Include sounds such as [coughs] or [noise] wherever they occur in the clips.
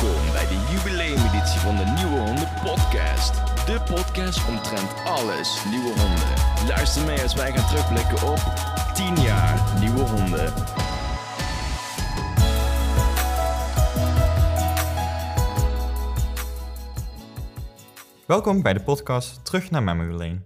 Welkom bij de jubileumeditie van de Nieuwe Honden Podcast. De podcast omtrent alles nieuwe honden. Luister mee als wij gaan terugblikken op 10 jaar nieuwe honden. Welkom bij de podcast Terug naar Memory Lane.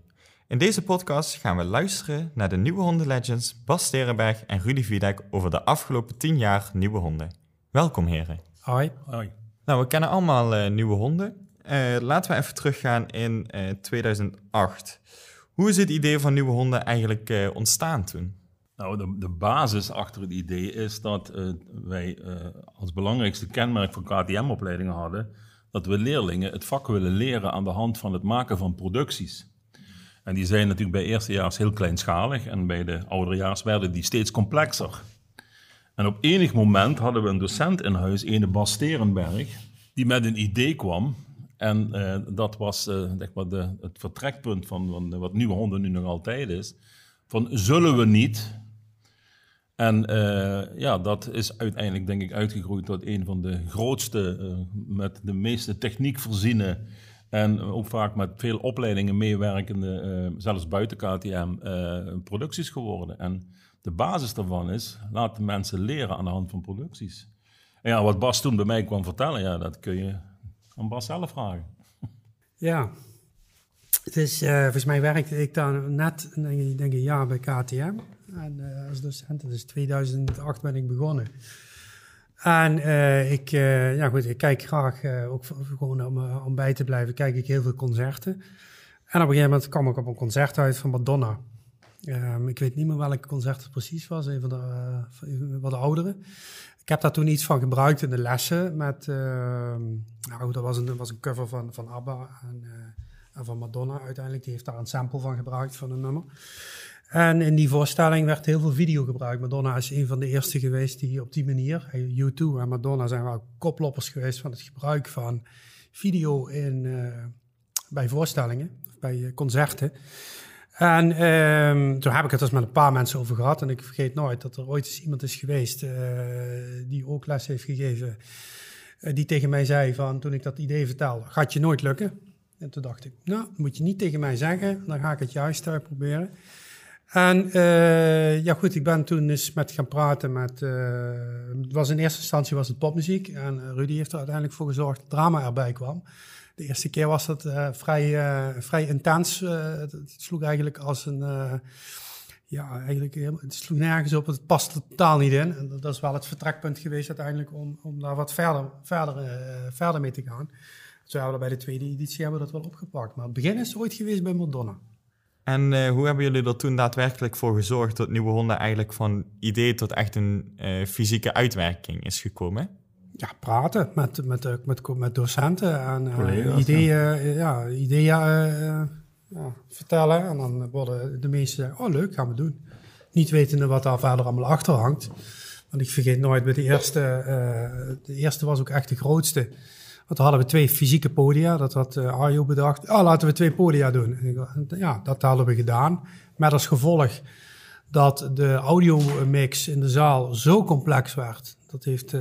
In deze podcast gaan we luisteren naar de nieuwe hondenlegends Bas Sterenberg en Rudy Wiedek over de afgelopen 10 jaar nieuwe honden. Welkom heren. Hoi. Hoi. Nou, we kennen allemaal eh, nieuwe honden. Eh, laten we even teruggaan in eh, 2008. Hoe is het idee van nieuwe honden eigenlijk eh, ontstaan toen? Nou, de, de basis achter het idee is dat eh, wij eh, als belangrijkste kenmerk van KTM-opleidingen hadden dat we leerlingen het vak willen leren aan de hand van het maken van producties. En die zijn natuurlijk bij eerstejaars heel kleinschalig en bij de ouderejaars werden die steeds complexer. En op enig moment hadden we een docent in huis, ene Bas Sterenberg, die met een idee kwam. En eh, dat was zeg maar de, het vertrekpunt van, van wat nieuwe honden nu nog altijd is. Van zullen we niet en eh, ja, dat is uiteindelijk denk ik uitgegroeid tot een van de grootste, met de meeste techniek voorziene en ook vaak met veel opleidingen meewerkende, zelfs buiten KTM, producties geworden. En de basis daarvan is, laat de mensen leren aan de hand van producties. En ja, wat Bas toen bij mij kwam vertellen, ja, dat kun je aan Bas zelf vragen. Ja. Dus eh, volgens mij werkte ik dan net, denk denk een jaar bij KTM. En eh, als docent, dus 2008 ben ik begonnen. En eh, ik, ja goed, ik kijk graag, ook gewoon om, om bij te blijven, kijk ik heel veel concerten. En op een gegeven moment kwam ik op een concert uit van Madonna. Ehm, ik weet niet meer welk concert het precies was, een van de eh, een wat oudere. Ik heb daar toen iets van gebruikt in de lessen. Met, ehm, nou, dat was een, was een cover van, van ABBA en, eh, en van Madonna uiteindelijk. Die heeft daar een sample van gebruikt van een nummer. En in die voorstelling werd heel veel video gebruikt. Madonna is een van de eerste geweest die op die manier, eh, U2 en Madonna zijn wel koploppers geweest van het gebruik van video in, eh, bij voorstellingen, bij eh, concerten. En ehm, toen heb ik het dus met een paar mensen over gehad. En ik vergeet nooit dat er ooit eens iemand is geweest eh, die ook les heeft gegeven. eh, die tegen mij zei van, toen ik dat idee vertelde, gaat je nooit lukken. En toen dacht ik, nou, moet je niet tegen mij zeggen. Dan ga ik het juist uitproberen. En eh, ja goed, ik ben toen eens met gaan praten met... was in eerste instantie was het popmuziek. En Rudy heeft er uiteindelijk voor gezorgd dat drama erbij kwam. De eerste keer was dat eh, vrij, eh, vrij intens. eh, het, sloeg eigenlijk als een... ja, eigenlijk het sloeg nergens op. Het past totaal niet in. En dat- is wel het vertrekpunt geweest uiteindelijk om, om daar wat verder, verder, verder mee te gaan. Zo hebben we bij de tweede editie hebben we dat wel opgepakt. Maar het begin is ooit geweest bij Madonna. En hoe hebben jullie er toen daadwerkelijk voor gezorgd dat nieuwe honden eigenlijk van idee tot echt een fysieke uitwerking is gekomen? Ja, praten met, met, met, met, met docenten en eh, ideeën, eh, ja, ideeën eh, eh, ja, vertellen. En dan worden de meesten zeggen, oh leuk, gaan we doen. Niet wetende wat daar verder allemaal achter hangt. Want ik vergeet nooit, bij de eerste, eh, de eerste was ook echt de grootste. Want dan hadden we twee fysieke podia, dat had eh, Arjo bedacht. Oh, laten we twee podia doen. Ja, dat hadden we gedaan. Met als gevolg dat de audiomix in de zaal zo complex werd. Dat heeft eh,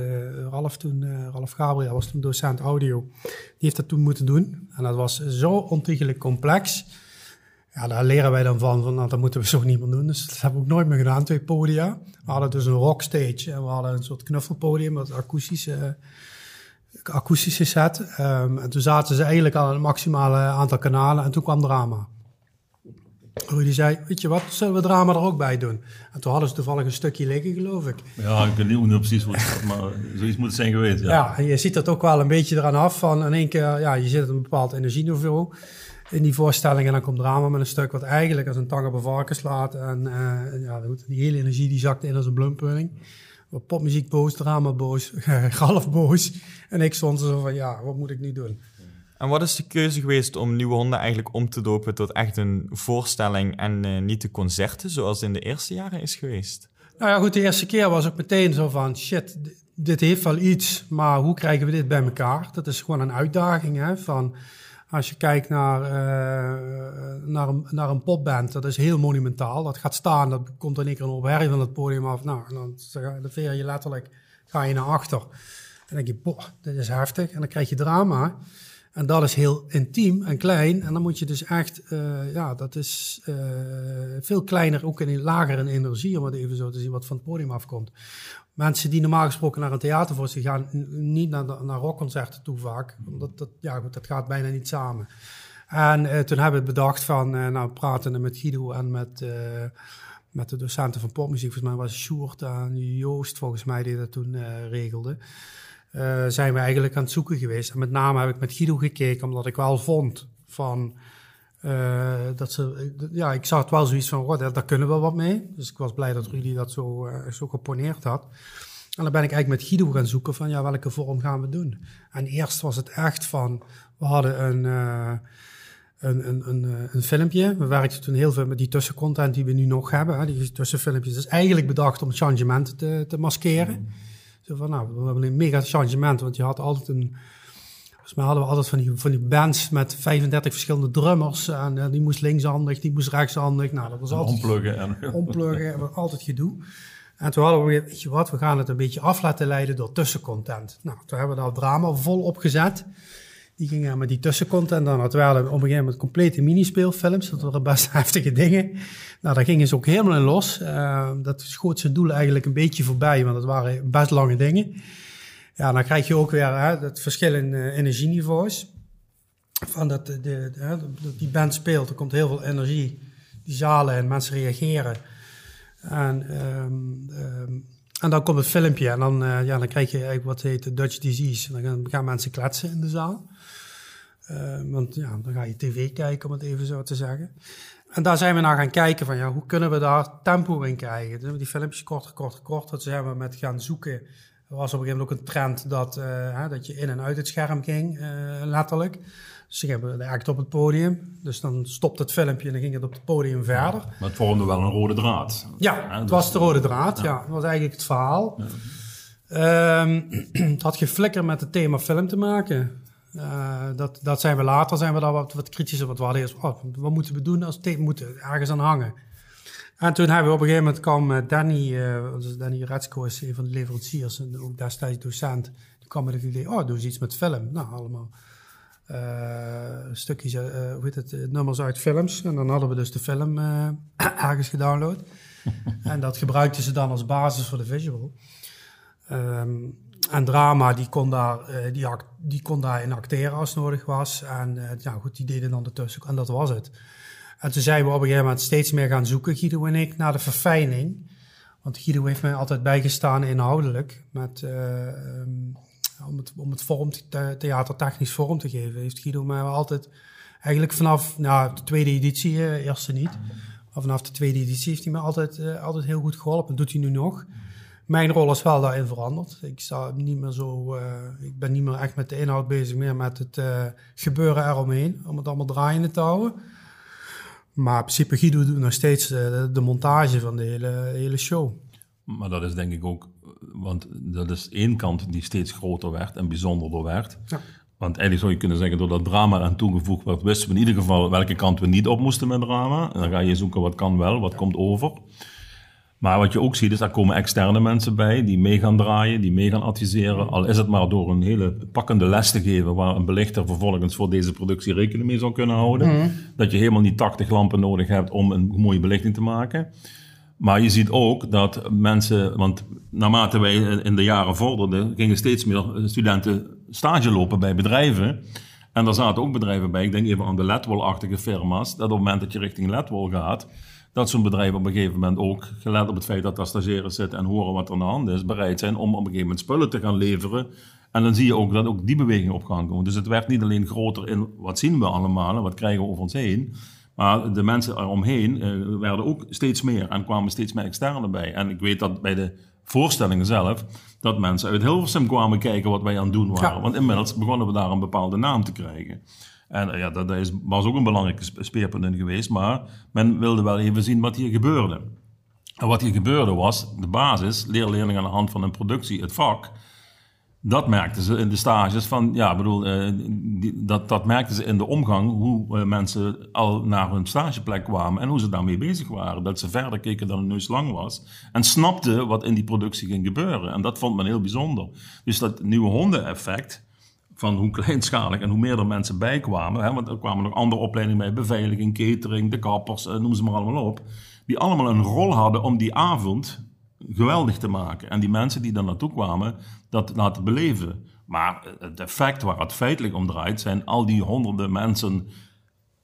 Ralf toen, eh, Ralf Gabriel was toen docent audio. Die heeft dat toen moeten doen. En dat was zo ontiegelijk complex. Ja, daar leren wij dan van, van nou, dat moeten we zo [laughs] niet meer doen. Dus dat hebben we ook nooit meer gedaan, twee podia. We hadden dus een rockstage en we hadden een soort knuffelpodium met akoestische, akoestische set. Ehm, en toen zaten ze eigenlijk aan het maximale aantal kanalen en toen kwam drama. Rudy zei, weet je wat, zullen we drama er ook bij doen? En toen hadden ze toevallig een stukje liggen, geloof ik. Ja, ik weet niet hoe precies wat het maar zoiets moet het zijn geweest. Ja. Ja, en je ziet dat ook wel een beetje eraan af van in één keer, ja, je zit op een bepaald energieniveau in die voorstelling en dan komt drama met een stuk wat eigenlijk als een tang op een varken slaat. En eh, ja, die hele energie die zakt in als een blumpudding. Popmuziek boos, drama boos, [laughs] half boos. En ik stond er zo van, ja, wat moet ik nu doen? En wat is de keuze geweest om nieuwe honden eigenlijk om te dopen tot echt een voorstelling en eh, niet de concerten zoals in de eerste jaren is geweest? Nou ja, goed, de eerste keer was ook meteen zo van, shit, dit heeft wel iets, maar hoe krijgen we dit bij elkaar? Dat is gewoon een uitdaging, hè, van... Als je kijkt naar, eh, naar, een, naar een popband, dat is heel monumentaal. Dat gaat staan, dat komt in één keer een opherrie van het podium af. Nou, en dan, dan veer je letterlijk, ga je naar achter. dan denk je, boh, dit is heftig. En dan krijg je drama. En dat is heel intiem en klein. En dan moet je dus echt, eh, ja, dat is uh, veel kleiner, ook in, lager in energie, om het even zo te zien, wat van het podium afkomt. Mensen die normaal gesproken naar een theatervoorstelling gaan, niet naar, naar rockconcerten toe vaak. Omdat dat, ja, goed, dat gaat bijna niet samen. En uh, toen hebben we bedacht van, nou, pratende met Guido en met met de docenten van popmuziek, volgens mij was Sjoerd en Joost volgens mij die dat toen uh, regelde, uh, zijn we eigenlijk aan het zoeken geweest. En met name heb ik met Guido gekeken, omdat ik wel vond van uh, dat ze, ja, ik zag het wel zoiets van, oh, daar, kunnen we wat mee. Dus ik was blij dat Rudy dat zo, zo geponeerd had. En dan ben ik eigenlijk met Guido gaan zoeken van, ja, welke vorm gaan we doen? En eerst was het echt van, we hadden een een, een, een, eh, een, filmpje. We werkten toen heel veel met die tussencontent die we nu nog hebben. Hè, die tussenfilmpjes. Is eigenlijk bedacht om changement te, te maskeren. Mm. Zo van, nou, we hebben een mega changement, want je had altijd een... Volgens mij hadden we altijd van die, van die bands met 35 verschillende drummers. En uh, die moest linkshandig, die moest rechtshandig. Nou, dat was altijd... Ompluggen. En... [laughs] Ompluggen, altijd gedoe. En toen hadden we weet je wat, we gaan het een beetje af laten leiden door tussencontent. Nou, toen hebben we daar drama vol opgezet. Die gingen met die tussencontent dan. Het waren op een gegeven moment complete minispeelfilms. Dat waren best [laughs] heftige dingen. Nou, daar gingen ze ook helemaal in los. Uh, dat schoot zijn doel eigenlijk een beetje voorbij, want het waren best lange dingen. Ja, dan krijg je ook weer hè, het verschil in uh, energieniveaus. Van dat de, die band speelt, er komt heel veel energie. Die zalen en mensen reageren. En, um, um, en dan komt het filmpje en dan, uh, ja, dan krijg je eigenlijk wat heet de Dutch disease. En dan gaan mensen kletsen in de zaal. Uh, want ja, dan ga je tv kijken, om het even zo te zeggen. En daar zijn we naar gaan kijken van, ja, hoe kunnen we daar tempo in krijgen? Dus die filmpjes korter, korter, korter. Dat zijn we met gaan zoeken. Er was op een gegeven moment ook een trend dat, uh, hè, dat je in en uit het scherm ging, uh, letterlijk. Dus ik heb echt op het podium. Dus dan stopt het filmpje en dan ging het op het podium verder. Ja, maar het vormde wel een rode draad. Ja, het was de rode draad. Ja, dat was eigenlijk het verhaal. Ja. Um, [clears throat] het had geen flikker met het thema film te maken. Uh, dat, dat zijn we later, zijn we daar wat, wat kritischer. Wat we hadden eerst, oh, wat moeten we doen als het moeten ergens aan hangen. En toen hebben we op een gegeven moment kwam uh, Danny, uh, Danny Retsko is een van de leveranciers en ook destijds docent. Die kwam met het idee, oh, doe eens iets met film. Nou, allemaal stukjes, hoe heet het, nummers uit films. En dan hadden we dus de film [coughs] ergens gedownload. [laughs] en dat gebruikten ze dan als basis voor de visual. Um, en drama, die kon, daar, uh, die, die kon daarin acteren als nodig was. En ja, goed, die deden dan ertussen. En dat was het. En toen zijn we op een gegeven moment steeds meer gaan zoeken, Guido en ik, naar de verfijning. Want Guido heeft mij altijd bijgestaan inhoudelijk. Met, uh, um, om, het, om het vorm, te, theatertechnisch vorm te geven. Heeft Guido mij altijd, eigenlijk vanaf nou, de tweede editie, eerste niet. Maar vanaf de tweede editie heeft hij me altijd, altijd heel goed geholpen. doet hij nu nog. Mijn rol is wel daarin veranderd. Ik, sta niet meer zo, uh, ik ben niet meer echt met de inhoud bezig, meer met het uh, gebeuren eromheen. Om het allemaal draaiende te houden. Maar in principe Guido doet nog steeds uh, de montage van de hele, hele show. Maar dat is denk ik ook, want dat is één kant die steeds groter werd en bijzonderder werd. Ja. Want eigenlijk zou je kunnen zeggen, doordat drama aan toegevoegd werd, wisten we in ieder geval welke kant we niet op moesten met drama. En dan ga je zoeken wat kan wel, wat ja. komt over. Maar wat je ook ziet is, daar komen externe mensen bij die mee gaan draaien, die mee gaan adviseren. Al is het maar door een hele pakkende les te geven waar een belichter vervolgens voor deze productie rekening mee zou kunnen houden. Mhm. Dat je helemaal niet 80 lampen nodig hebt om een mooie belichting te maken. Maar je ziet ook dat mensen, want naarmate wij in de jaren vorderden, gingen steeds meer studenten stage lopen bij bedrijven. En daar zaten ook bedrijven bij, ik denk even aan de Letwall-achtige firma's, dat op het moment dat je richting Letwall gaat, dat zo'n bedrijf op een gegeven moment ook, gelet op het feit dat daar stagiaires zitten en horen wat er aan de hand is, bereid zijn om op een gegeven moment spullen te gaan leveren. En dan zie je ook dat ook die beweging op gang komt. Dus het werd niet alleen groter in wat zien we allemaal en wat krijgen we over ons heen. Maar de mensen eromheen eh, werden ook steeds meer en kwamen steeds meer externe bij. En ik weet dat bij de voorstellingen zelf, dat mensen uit Hilversum kwamen kijken wat wij aan het doen waren. Want inmiddels begonnen we daar een bepaalde naam te krijgen. En eh, ja, dat is, was ook een belangrijke speerpunt in geweest. Maar men wilde wel even zien wat hier gebeurde. En wat hier gebeurde was, de basis, leerleerlingen aan de hand van een productie, het vak, Dat merkten ze in de stages van, ja, bedoel, eh, dat, dat merkten ze in de omgang hoe eh, mensen al naar hun stageplek kwamen en hoe ze daarmee bezig waren. Dat ze verder keken dan hun neus lang was en snapten wat in die productie ging gebeuren. En dat vond men heel bijzonder. Dus dat nieuwe honden-effect, van hoe kleinschalig en hoe meer er mensen bijkwamen, hè, want er kwamen nog andere opleidingen bij, beveiliging, catering, de kappers, eh, noem ze maar allemaal op, die allemaal een rol hadden om die avond geweldig te maken. En die mensen die daar naartoe kwamen, dat laten beleven. Maar het effect waar het feitelijk om draait, zijn al die honderden mensen,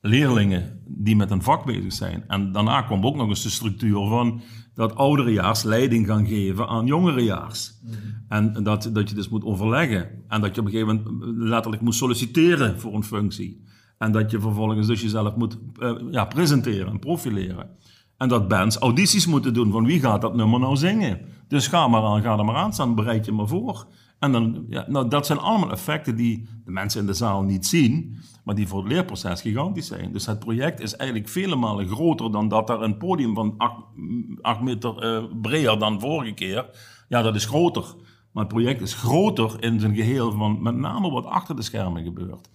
leerlingen, die met een vak bezig zijn. En daarna komt ook nog eens de structuur van dat ouderejaars leiding gaan geven aan jongerejaars. Mm En dat, dat je dus moet overleggen. En dat je op een gegeven moment letterlijk moet solliciteren voor een functie. En dat je vervolgens dus jezelf moet uh, ja, presenteren en profileren. En dat bands audities moeten doen van wie gaat dat nummer nou zingen. Dus ga maar aan, ga er maar aan staan, bereid je maar voor. En dan, ja, nou, dat zijn allemaal effecten die de mensen in de zaal niet zien, maar die voor het leerproces gigantisch zijn. Dus het project is eigenlijk vele malen groter dan dat er een podium van 8 meter uh, breder dan vorige keer. Ja, dat is groter. Maar het project is groter in zijn geheel van met name wat achter de schermen gebeurt.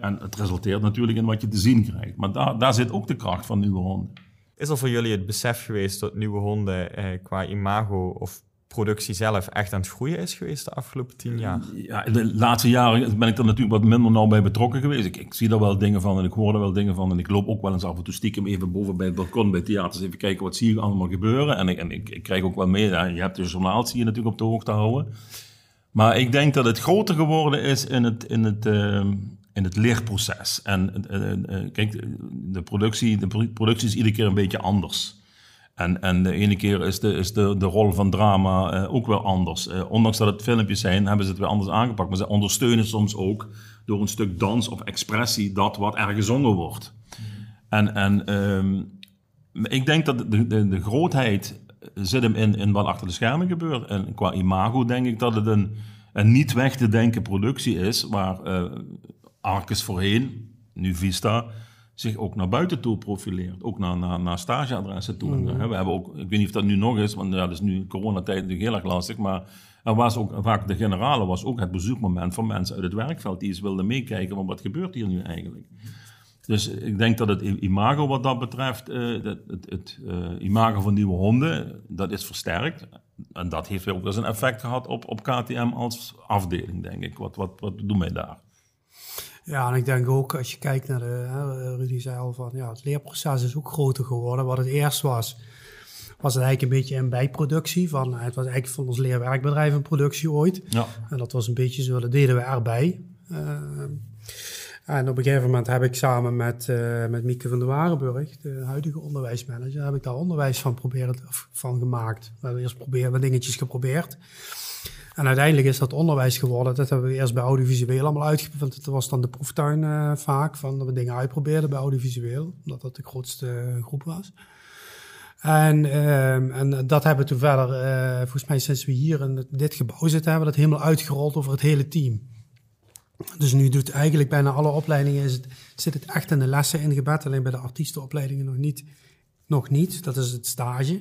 En het resulteert natuurlijk in wat je te zien krijgt. Maar daar, daar zit ook de kracht van nieuwe honden. Is er voor jullie het besef geweest dat nieuwe honden eh, qua imago of productie zelf echt aan het groeien is geweest de afgelopen tien jaar? Ja, de laatste jaren ben ik er natuurlijk wat minder nauw bij betrokken geweest. Ik, ik zie daar wel dingen van en ik hoor er wel dingen van. En ik loop ook wel eens af en toe stiekem even boven bij het balkon bij theaters even kijken wat zie ik allemaal gebeuren. En ik, en ik, ik krijg ook wel mee, je hebt de journaal zie je natuurlijk op de hoogte houden. Maar ik denk dat het groter geworden is in het, in het, uh, in het leerproces. En uh, kijk, de productie, de productie is iedere keer een beetje anders. En, en de ene keer is de, is de, de rol van drama uh, ook wel anders. Uh, ondanks dat het filmpjes zijn, hebben ze het weer anders aangepakt. Maar ze ondersteunen soms ook door een stuk dans of expressie dat wat er gezongen wordt. En, en um, ik denk dat de, de, de grootheid zit hem in, in wat achter de schermen gebeurt. En qua imago denk ik dat het een, een niet weg te denken productie is, waar uh, Arcus voorheen, nu Vista, zich ook naar buiten toe profileert. Ook naar, naar, naar stageadressen toe. Mm. We hebben ook, ik weet niet of dat nu nog is, want ja, dat is nu coronatijd natuurlijk heel erg lastig, maar er was ook vaak de generale was ook het bezoekmoment van mensen uit het werkveld die eens wilden meekijken van wat gebeurt hier nu eigenlijk. Dus ik denk dat het imago wat dat betreft, uh, het, het, het uh, imago van nieuwe honden, dat is versterkt. En dat heeft ook wel een effect gehad op, op KTM als afdeling, denk ik. Wat, wat, wat doen wij daar? Ja, en ik denk ook als je kijkt naar de, hè, Rudy zei al van, ja, het leerproces is ook groter geworden. Wat het eerst was, was het eigenlijk een beetje een bijproductie. Van, het was eigenlijk van ons leerwerkbedrijf een productie ooit. Ja. En dat was een beetje zo, dat deden we erbij. Uh, en op een gegeven moment heb ik samen met, uh, met Mieke van der Warenburg, de huidige onderwijsmanager, heb ik daar onderwijs van, proberen, van gemaakt. We hebben eerst proberen, dingetjes geprobeerd. En uiteindelijk is dat onderwijs geworden. Dat hebben we eerst bij audiovisueel allemaal uitgeprobeerd. Dat was dan de proeftuin uh, vaak, van dat we dingen uitprobeerden bij audiovisueel. Omdat dat de grootste groep was. En, uh, en dat hebben we toen verder, uh, volgens mij sinds we hier in dit gebouw zitten, hebben we dat helemaal uitgerold over het hele team. Dus nu doet eigenlijk bijna alle opleidingen, is het, zit het echt in de lessen ingebed. Alleen bij de artiestenopleidingen nog niet. Nog niet, dat is het stage.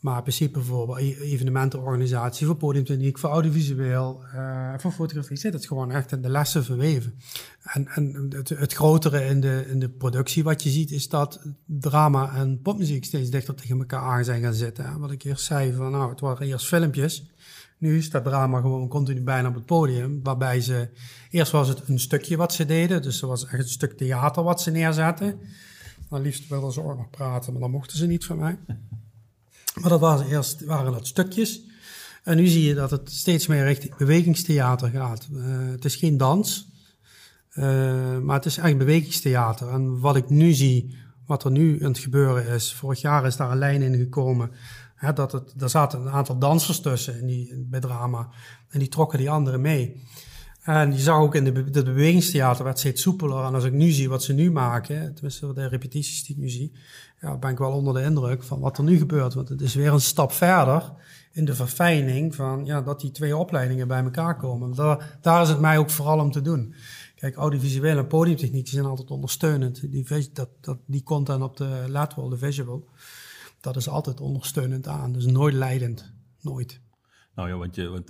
Maar in principe voor evenementenorganisatie, voor podiumtechniek, voor audiovisueel, uh, voor fotografie zit het gewoon echt in de lessen verweven. En, en het, het grotere in de, in de productie wat je ziet is dat drama en popmuziek steeds dichter tegen elkaar aan zijn gaan zitten. Wat ik eerst zei van nou, het waren eerst filmpjes. Nu staat drama gewoon continu bijna op het podium. Waarbij ze, eerst was het een stukje wat ze deden. Dus er was echt een stuk theater wat ze neerzetten. Maar liefst wilden ze ook nog praten, maar dan mochten ze niet van mij. Maar dat was eerst, waren dat stukjes. En nu zie je dat het steeds meer richting bewegingstheater gaat. Uh, het is geen dans, uh, maar het is echt bewegingstheater. En wat ik nu zie, wat er nu aan het gebeuren is, vorig jaar is daar een lijn in gekomen. Hè, dat het, er zaten een aantal dansers tussen in die, bij drama. En die trokken die anderen mee. En je zag ook in de, bewegingstheater werd steeds soepeler. En als ik nu zie wat ze nu maken, tenminste de repetities die ik nu zie, ja, ben ik wel onder de indruk van wat er nu gebeurt. Want het is weer een stap verder in de verfijning van ja, dat die twee opleidingen bij elkaar komen. Daar, daar is het mij ook vooral om te doen. Kijk, audiovisueel en podiumtechniek zijn altijd ondersteunend. Die, dat, dat, die content op de lateral, de visual, dat is altijd ondersteunend aan. Dus nooit leidend. Nooit. Nou ja, wat je,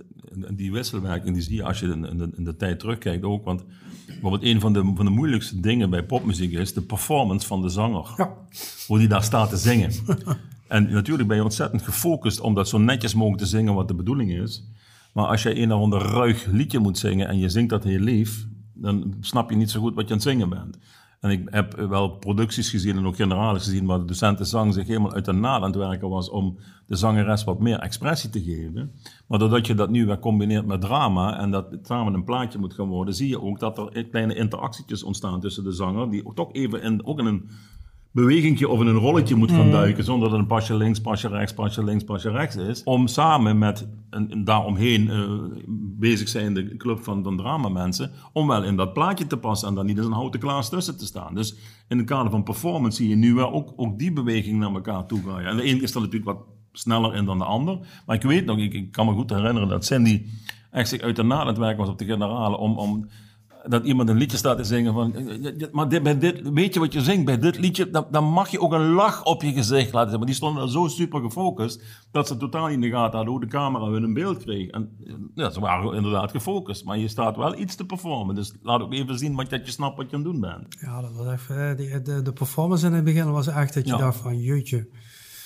die wisselwerking die zie je als je in, in, de, in de tijd terugkijkt ook. Want bijvoorbeeld een van de, van de moeilijkste dingen bij popmuziek is de performance van de zanger. Ja. Hoe die daar staat te zingen. [laughs] en natuurlijk ben je ontzettend gefocust om dat zo netjes mogelijk te zingen wat de bedoeling is. Maar als je een of ander ruig liedje moet zingen en je zingt dat heel lief, dan snap je niet zo goed wat je aan het zingen bent. En ik heb wel producties gezien en ook generales gezien waar de docenten zang zich helemaal uit de naad aan het werken was om de zangeres wat meer expressie te geven. Maar doordat je dat nu weer combineert met drama en dat het samen een plaatje moet gaan worden, zie je ook dat er kleine interactietjes ontstaan tussen de zanger, die toch even in, ook in een bewegingje of in een rolletje moet gaan duiken, zonder dat een pasje links, pasje rechts, pasje links, pasje rechts is. Om samen met een, een daaromheen uh, bezig zijnde club van, van dramamensen, om wel in dat plaatje te passen en dan niet eens een houten klaas tussen te staan. Dus in het kader van performance zie je nu wel ook, ook die beweging naar elkaar toe gaan. En de ene is er natuurlijk wat sneller in dan de ander. Maar ik weet nog, ik, kan me goed herinneren dat Cindy echt zich uit de naad was op de generale om... om dat iemand een liedje staat te zingen van... Maar dit, bij dit, weet je wat je zingt? Bij dit liedje, dan, dan mag je ook een lach op je gezicht laten zien. Maar die stonden zo super gefocust... dat ze totaal in de gaten hadden hoe de camera hun een beeld kreeg. En ja, ze waren inderdaad gefocust. Maar je staat wel iets te performen. Dus laat ook even zien wat, dat je snapt wat je aan het doen bent. Ja, dat was even... De, de, de performance in het begin was echt dat je Ja. dacht van... Jeetje.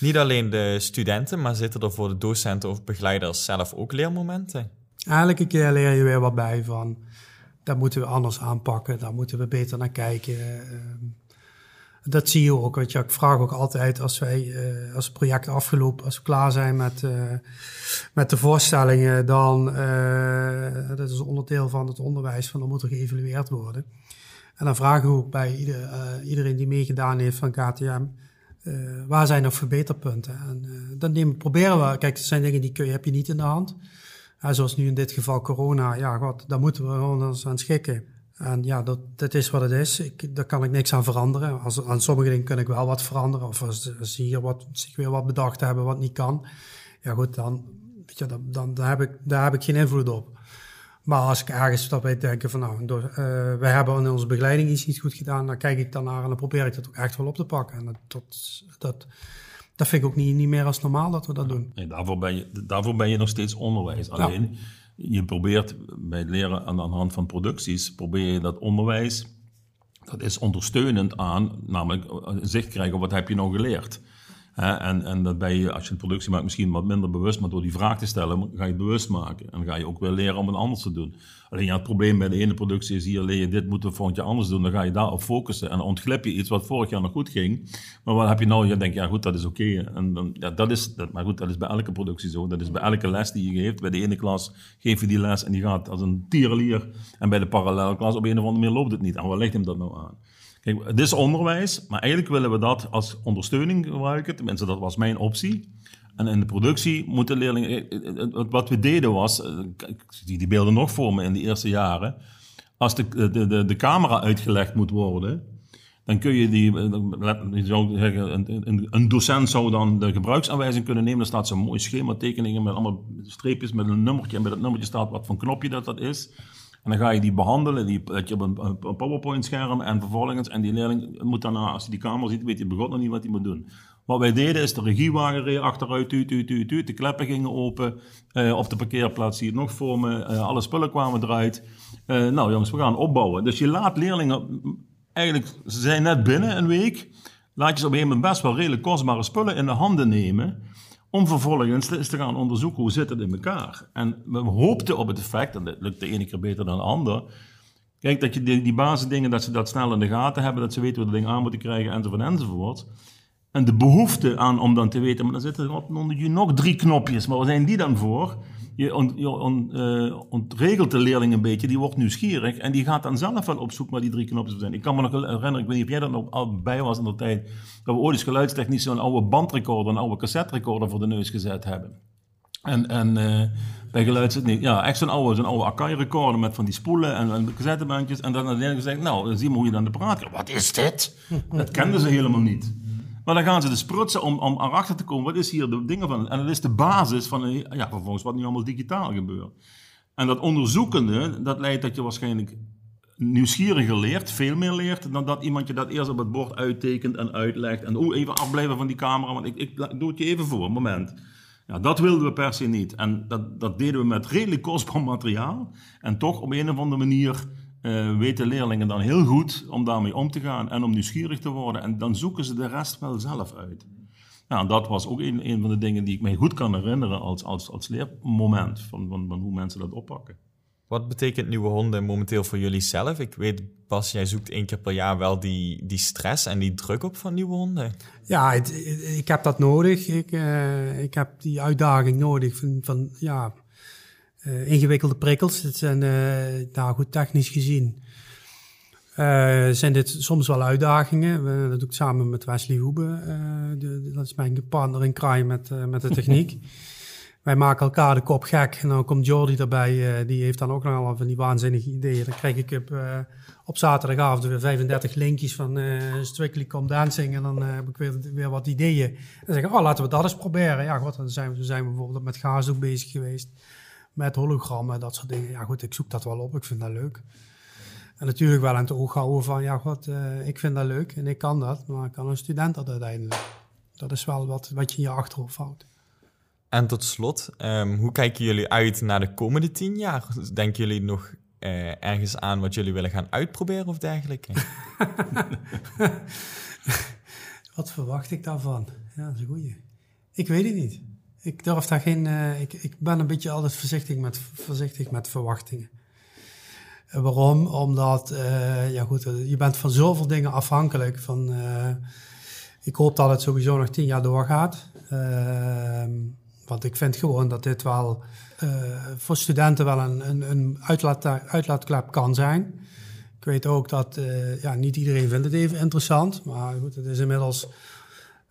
Niet alleen de studenten, maar zitten er voor de docenten of begeleiders zelf ook leermomenten? Elke keer leer je weer wat bij van... Dat moeten we anders aanpakken. Daar moeten we beter naar kijken. Ehm, dat zie je ook. Je, ik vraag ook altijd als wij, eh, als het project afgelopen, als we klaar zijn met, eh, met de voorstellingen, dan, eh, dat is onderdeel van het onderwijs, van dan moet er geëvalueerd worden. En dan vragen we ook bij ieder, iedereen die meegedaan heeft van KTM, waar zijn nog verbeterpunten? En dan nemen, proberen we, kijk, er zijn dingen die heb je niet in de hand. Ja, zoals nu in dit geval corona, ja, god, daar moeten we gewoon ons aan schikken. En ja, dat, dat is wat het is. Ik, daar kan ik niks aan veranderen. Als, aan sommige dingen kan ik wel wat veranderen. Of als, ze hier wat, zich weer wat bedacht hebben wat niet kan. Ja goed, dan, weet je, dan, dan, heb ik, daar heb ik geen invloed op. Maar als ik ergens dat wij denken van nou, door, wij hebben in onze begeleiding iets niet goed gedaan, dan kijk ik daarnaar en dan probeer ik dat ook echt wel op te pakken. En dat, dat, dat vind ik ook niet, niet meer als normaal dat we dat doen. Nee, daarvoor, ben je, daarvoor ben je nog steeds onderwijs. Alleen, je probeert bij het leren aan de hand van producties, probeer je dat onderwijs, dat is ondersteunend aan, namelijk eh, zicht krijgen op wat heb je nou geleerd. En, en dat ben je, als je een productie maakt, misschien wat minder bewust, maar door die vraag te stellen, ga je het bewust maken. En ga je ook weer leren om het anders te doen. Alleen ja, het probleem bij de ene productie is hier, leer je dit moeten we volgend jaar anders doen. Dan ga je daarop focussen en dan ontglip je iets wat vorig jaar nog goed ging. Maar wat heb je nou? Je denkt, ja goed, dat is oké. En ja, dat is, maar goed, dat is bij elke productie zo. Dat is bij elke les die je geeft. Bij de ene klas geef je die les en die gaat als een tierenlier. En bij de parallelklas op een of andere manier loopt het niet. En wat ligt hem dat nou aan? Kijk, het is onderwijs, maar eigenlijk willen we dat als ondersteuning gebruiken. Tenminste, dat was mijn optie. En in de productie moeten leerlingen... eh, eh, Wat we deden was... eh, Ik zie die beelden nog voor me in de eerste jaren. Als de, de, de, de camera uitgelegd moet worden... Dan kun je die... eh, een, een docent zou dan de gebruiksaanwijzing kunnen nemen. Daar staat zo'n mooi schematekeningen met allemaal streepjes met een nummertje. En bij dat nummertje staat wat voor knopje dat dat is. En dan ga je die behandelen, die, dat je op een, PowerPoint-scherm en vervolgens, en die leerling moet daarna, als hij die camera ziet, weet hij begot nog niet wat hij moet doen. Wat wij deden is de regiewagen reed achteruit, tuut, tuut, tuut, tuut, de kleppen gingen open, eh, op de parkeerplaats zie je het nog voor me, eh, alle spullen kwamen eruit. Eh, nou jongens, we gaan opbouwen. Dus je laat leerlingen, eigenlijk, ze zijn net binnen een week, laat je ze op een gegeven moment best wel redelijk kostbare spullen in de handen nemen, om vervolgens te- gaan onderzoeken hoe zit het in elkaar. En we hoopten op het effect, en dat lukt de ene keer beter dan de ander. Kijk, dat je die, die basisdingen, dat ze dat snel in de gaten hebben, dat ze weten hoe de dingen aan moeten krijgen, enzovoort, enzovoort. En de behoefte aan om dan te weten, maar dan zitten er nog drie knopjes, maar waar zijn die dan voor? Je, on- eh, ontregelt de leerling een beetje, die wordt nieuwsgierig en die gaat dan zelf wel op zoek naar die drie knopjes zijn. Ik kan me nog herinneren, ik weet niet of jij er nog al bij was in de tijd, dat we ooit eens geluidstechnisch zo'n oude bandrecorder, een oude cassette recorder voor de neus gezet hebben. En, en eh, bij geluids... Ja, echt zo'n oude, zo'n oude Akai recorder met van die spoelen en, en cassettebandjes. En dan uiteindelijk gezegd, nou, dan zien hoe je dan de praat. Wat is dit? Dat kenden ze helemaal niet. Maar dan gaan ze dus prutsen om, om erachter te komen, wat is hier de dingen van? En dat is de basis van, ja, vervolgens wat nu allemaal digitaal gebeurt. En dat onderzoekende, dat leidt dat je waarschijnlijk nieuwsgieriger leert, veel meer leert, dan dat iemand je dat eerst op het bord uittekent en uitlegt. En oeh, even afblijven van die camera, want ik, ik doe het je even voor, moment. Ja, dat wilden we per se niet. En dat, dat deden we met redelijk kostbaar materiaal. En toch op een of andere manier uh, weten leerlingen dan heel goed om daarmee om te gaan en om nieuwsgierig te worden. En dan zoeken ze de rest wel zelf uit. Nou, dat was ook een, een van de dingen die ik mij goed kan herinneren als, als, als leermoment van, van, van hoe mensen dat oppakken. Wat betekent nieuwe honden momenteel voor jullie zelf? Ik weet, Bas, jij zoekt één keer per jaar wel die, die stress en die druk op van nieuwe honden. Ja, ik heb dat nodig. Ik, uh, ik heb die uitdaging nodig van, van ja, uh, ingewikkelde prikkels. Het zijn, uh, nou goed, technisch gezien zijn dit soms wel uitdagingen. We, dat doe ik samen met Wesley Hoebe. De, dat is mijn partner in crime met, met de techniek. [laughs] wij maken elkaar de kop gek. En dan komt Jordi erbij, die heeft dan ook nog al van die waanzinnige ideeën. Dan krijg ik op, op zaterdagavond weer 35 linkjes van uh, Strictly Come Dancing. En dan heb ik weer, weer wat ideeën. En dan zeg ik, oh, laten we dat eens proberen. Ja, goed, dan zijn we, zijn we bijvoorbeeld met gaasdoek bezig geweest. Met hologrammen, dat soort dingen. Ja, goed, ik zoek dat wel op. Ik vind dat leuk. En natuurlijk wel aan het oog houden van, ja, god, ik vind dat leuk en ik kan dat. Maar kan een student dat uiteindelijk? Dat is wel wat, wat je in je achterhoofd houdt. En tot slot, um, hoe kijken jullie uit naar de komende tien jaar? Denken jullie nog uh, ergens aan wat jullie willen gaan uitproberen of dergelijke? [laughs] [laughs] wat verwacht ik daarvan? Ja, dat is een goeie. Ik weet het niet. Ik durf daar geen. Uh, ik, ik ben een beetje altijd voorzichtig met, voorzichtig met verwachtingen. Uh, waarom? Omdat, ja goed, je bent van zoveel dingen afhankelijk. Van, ik hoop dat het sowieso nog tien jaar doorgaat. Ehm, want ik vind gewoon dat dit wel voor studenten wel een, een, een uitlaat, uitlaatklep kan zijn. Ik weet ook dat ja, niet iedereen vindt het even interessant. Maar goed, het is inmiddels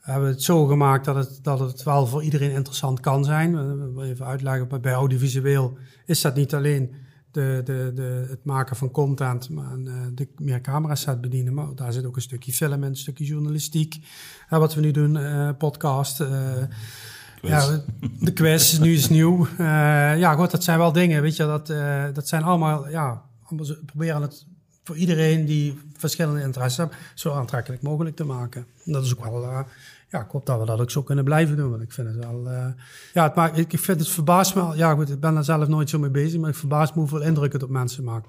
hebben we het zo gemaakt dat het, dat het wel voor iedereen interessant kan zijn. Even uitleggen, bij audiovisueel is dat niet alleen de, de, de, het maken van content, maar uh, de meer camera set bedienen. Maar daar zit ook een stukje film in, een stukje journalistiek. Uh, wat we nu doen, uh, podcast. Ja, de quiz, nu is nieuw. Uh, ja, goed, dat zijn wel dingen, weet je, dat, uh, dat zijn allemaal, ja, we proberen het voor iedereen die verschillende interesses heeft, zo aantrekkelijk mogelijk te maken. En dat is ook wel, uh, ja, ik hoop dat we dat ook zo kunnen blijven doen, want ik vind het wel, ja, het maakt, ik vind het verbaast me, ja goed, ik ben er zelf nooit zo mee bezig, maar ik verbaas me hoeveel indruk het op mensen maakt.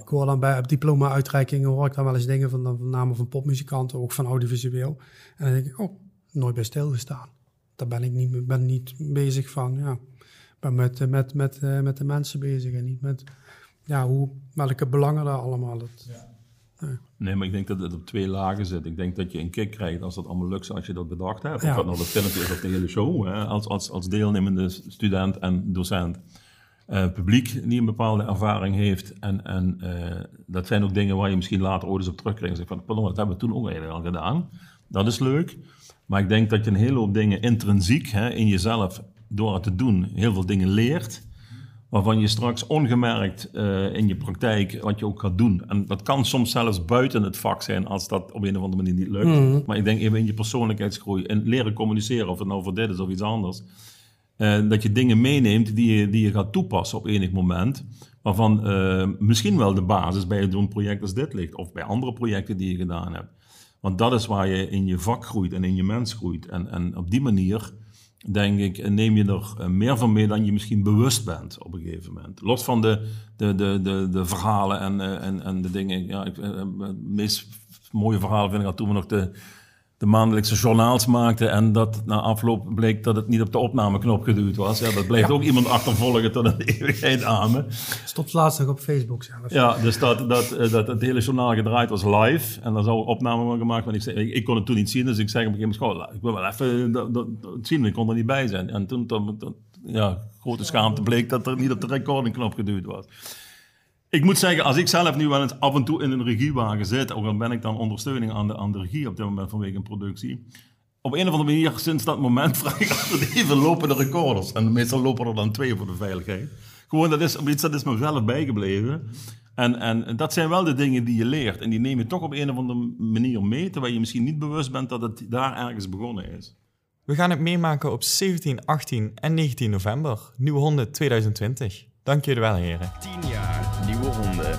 Ik hoor dan bij diploma-uitreikingen, hoor ik dan wel eens dingen van, van name van popmuzikanten, ook van audiovisueel. En dan denk ik, oh, nooit bij stilgestaan daar ben ik niet, ben niet bezig van. Ja. Ik ben met, met, met, uh, met de mensen bezig en niet met ja, hoe, welke belangen daar allemaal. Het, ja. Nee. nee. maar ik denk dat het op twee lagen zit. Ik denk dat je een kick krijgt als dat allemaal lukt zoals je dat bedacht hebt. Ja. Of dat nou dat filmpje is of de hele show, hè, als, als, als deelnemende student en docent. Uh, publiek die een bepaalde ervaring heeft. En, en uh, dat zijn ook dingen waar je misschien later ooit eens op terugkrijgt. En zegt van, pardon, dat hebben we toen ook eigenlijk al gedaan. Dat is leuk. Maar ik denk dat je een hele hoop dingen intrinsiek hè, in jezelf, door het te doen, heel veel dingen leert. Waarvan je straks ongemerkt uh, in je praktijk wat je ook gaat doen. En dat kan soms zelfs buiten het vak zijn als dat op een of andere manier niet lukt. Mm. Maar ik denk even in je persoonlijkheidsgroei en leren communiceren, of het nou voor dit is of iets anders. Uh, dat je dingen meeneemt die je, die je gaat toepassen op enig moment. Waarvan uh, misschien wel de basis bij zo'n project als dit ligt. Of bij andere projecten die je gedaan hebt. Want dat is waar je in je vak groeit en in je mens groeit. En, en op die manier, denk ik, neem je er eh, meer van mee dan je misschien bewust bent op een gegeven moment. Los van de, de, de, de, de verhalen en, eh, en, en de dingen. Ja, ik, het eh, meest mooie verhalen vind ik dat toen we nog de de maandelijkse journaals maakte en dat na afloop bleek dat het niet op de opnameknop geduwd was. Ja, dat bleef ook iemand achtervolgen tot een [laughs] eeuwigheid aan me. Stopt laatst nog op Facebook zelfs. Ja, dus dat, dat, eh, dat het hele journaal gedraaid was live en daar zou opname van gemaakt worden. Ik, ik, kon het toen niet zien, dus ik zei op een gegeven moment, ik wil wel even dat, dat, zien, ik kon er niet bij zijn. En toen, toen, ja, grote schaamte bleek dat er niet op de recordingknop geduwd was. Ik moet zeggen, als ik zelf nu wel eens af en toe in een regiewagen zit, ook al ben ik dan ondersteuning aan de, aan de regie op dit moment vanwege een productie. Op een of andere manier, sinds dat moment, [laughs] vraag ik altijd even lopende recorders. En meestal lopen er dan twee voor de veiligheid. Gewoon, dat is, dat is mezelf bijgebleven. En, en dat zijn wel de dingen die je leert. En die neem je toch op een of andere manier mee, terwijl je misschien niet bewust bent dat het daar ergens begonnen is. We gaan het meemaken op 17, 18 en 19 november, Nieuwe Honden 2020. Dank jullie wel, heren. 10 jaar Nieuwe Honden.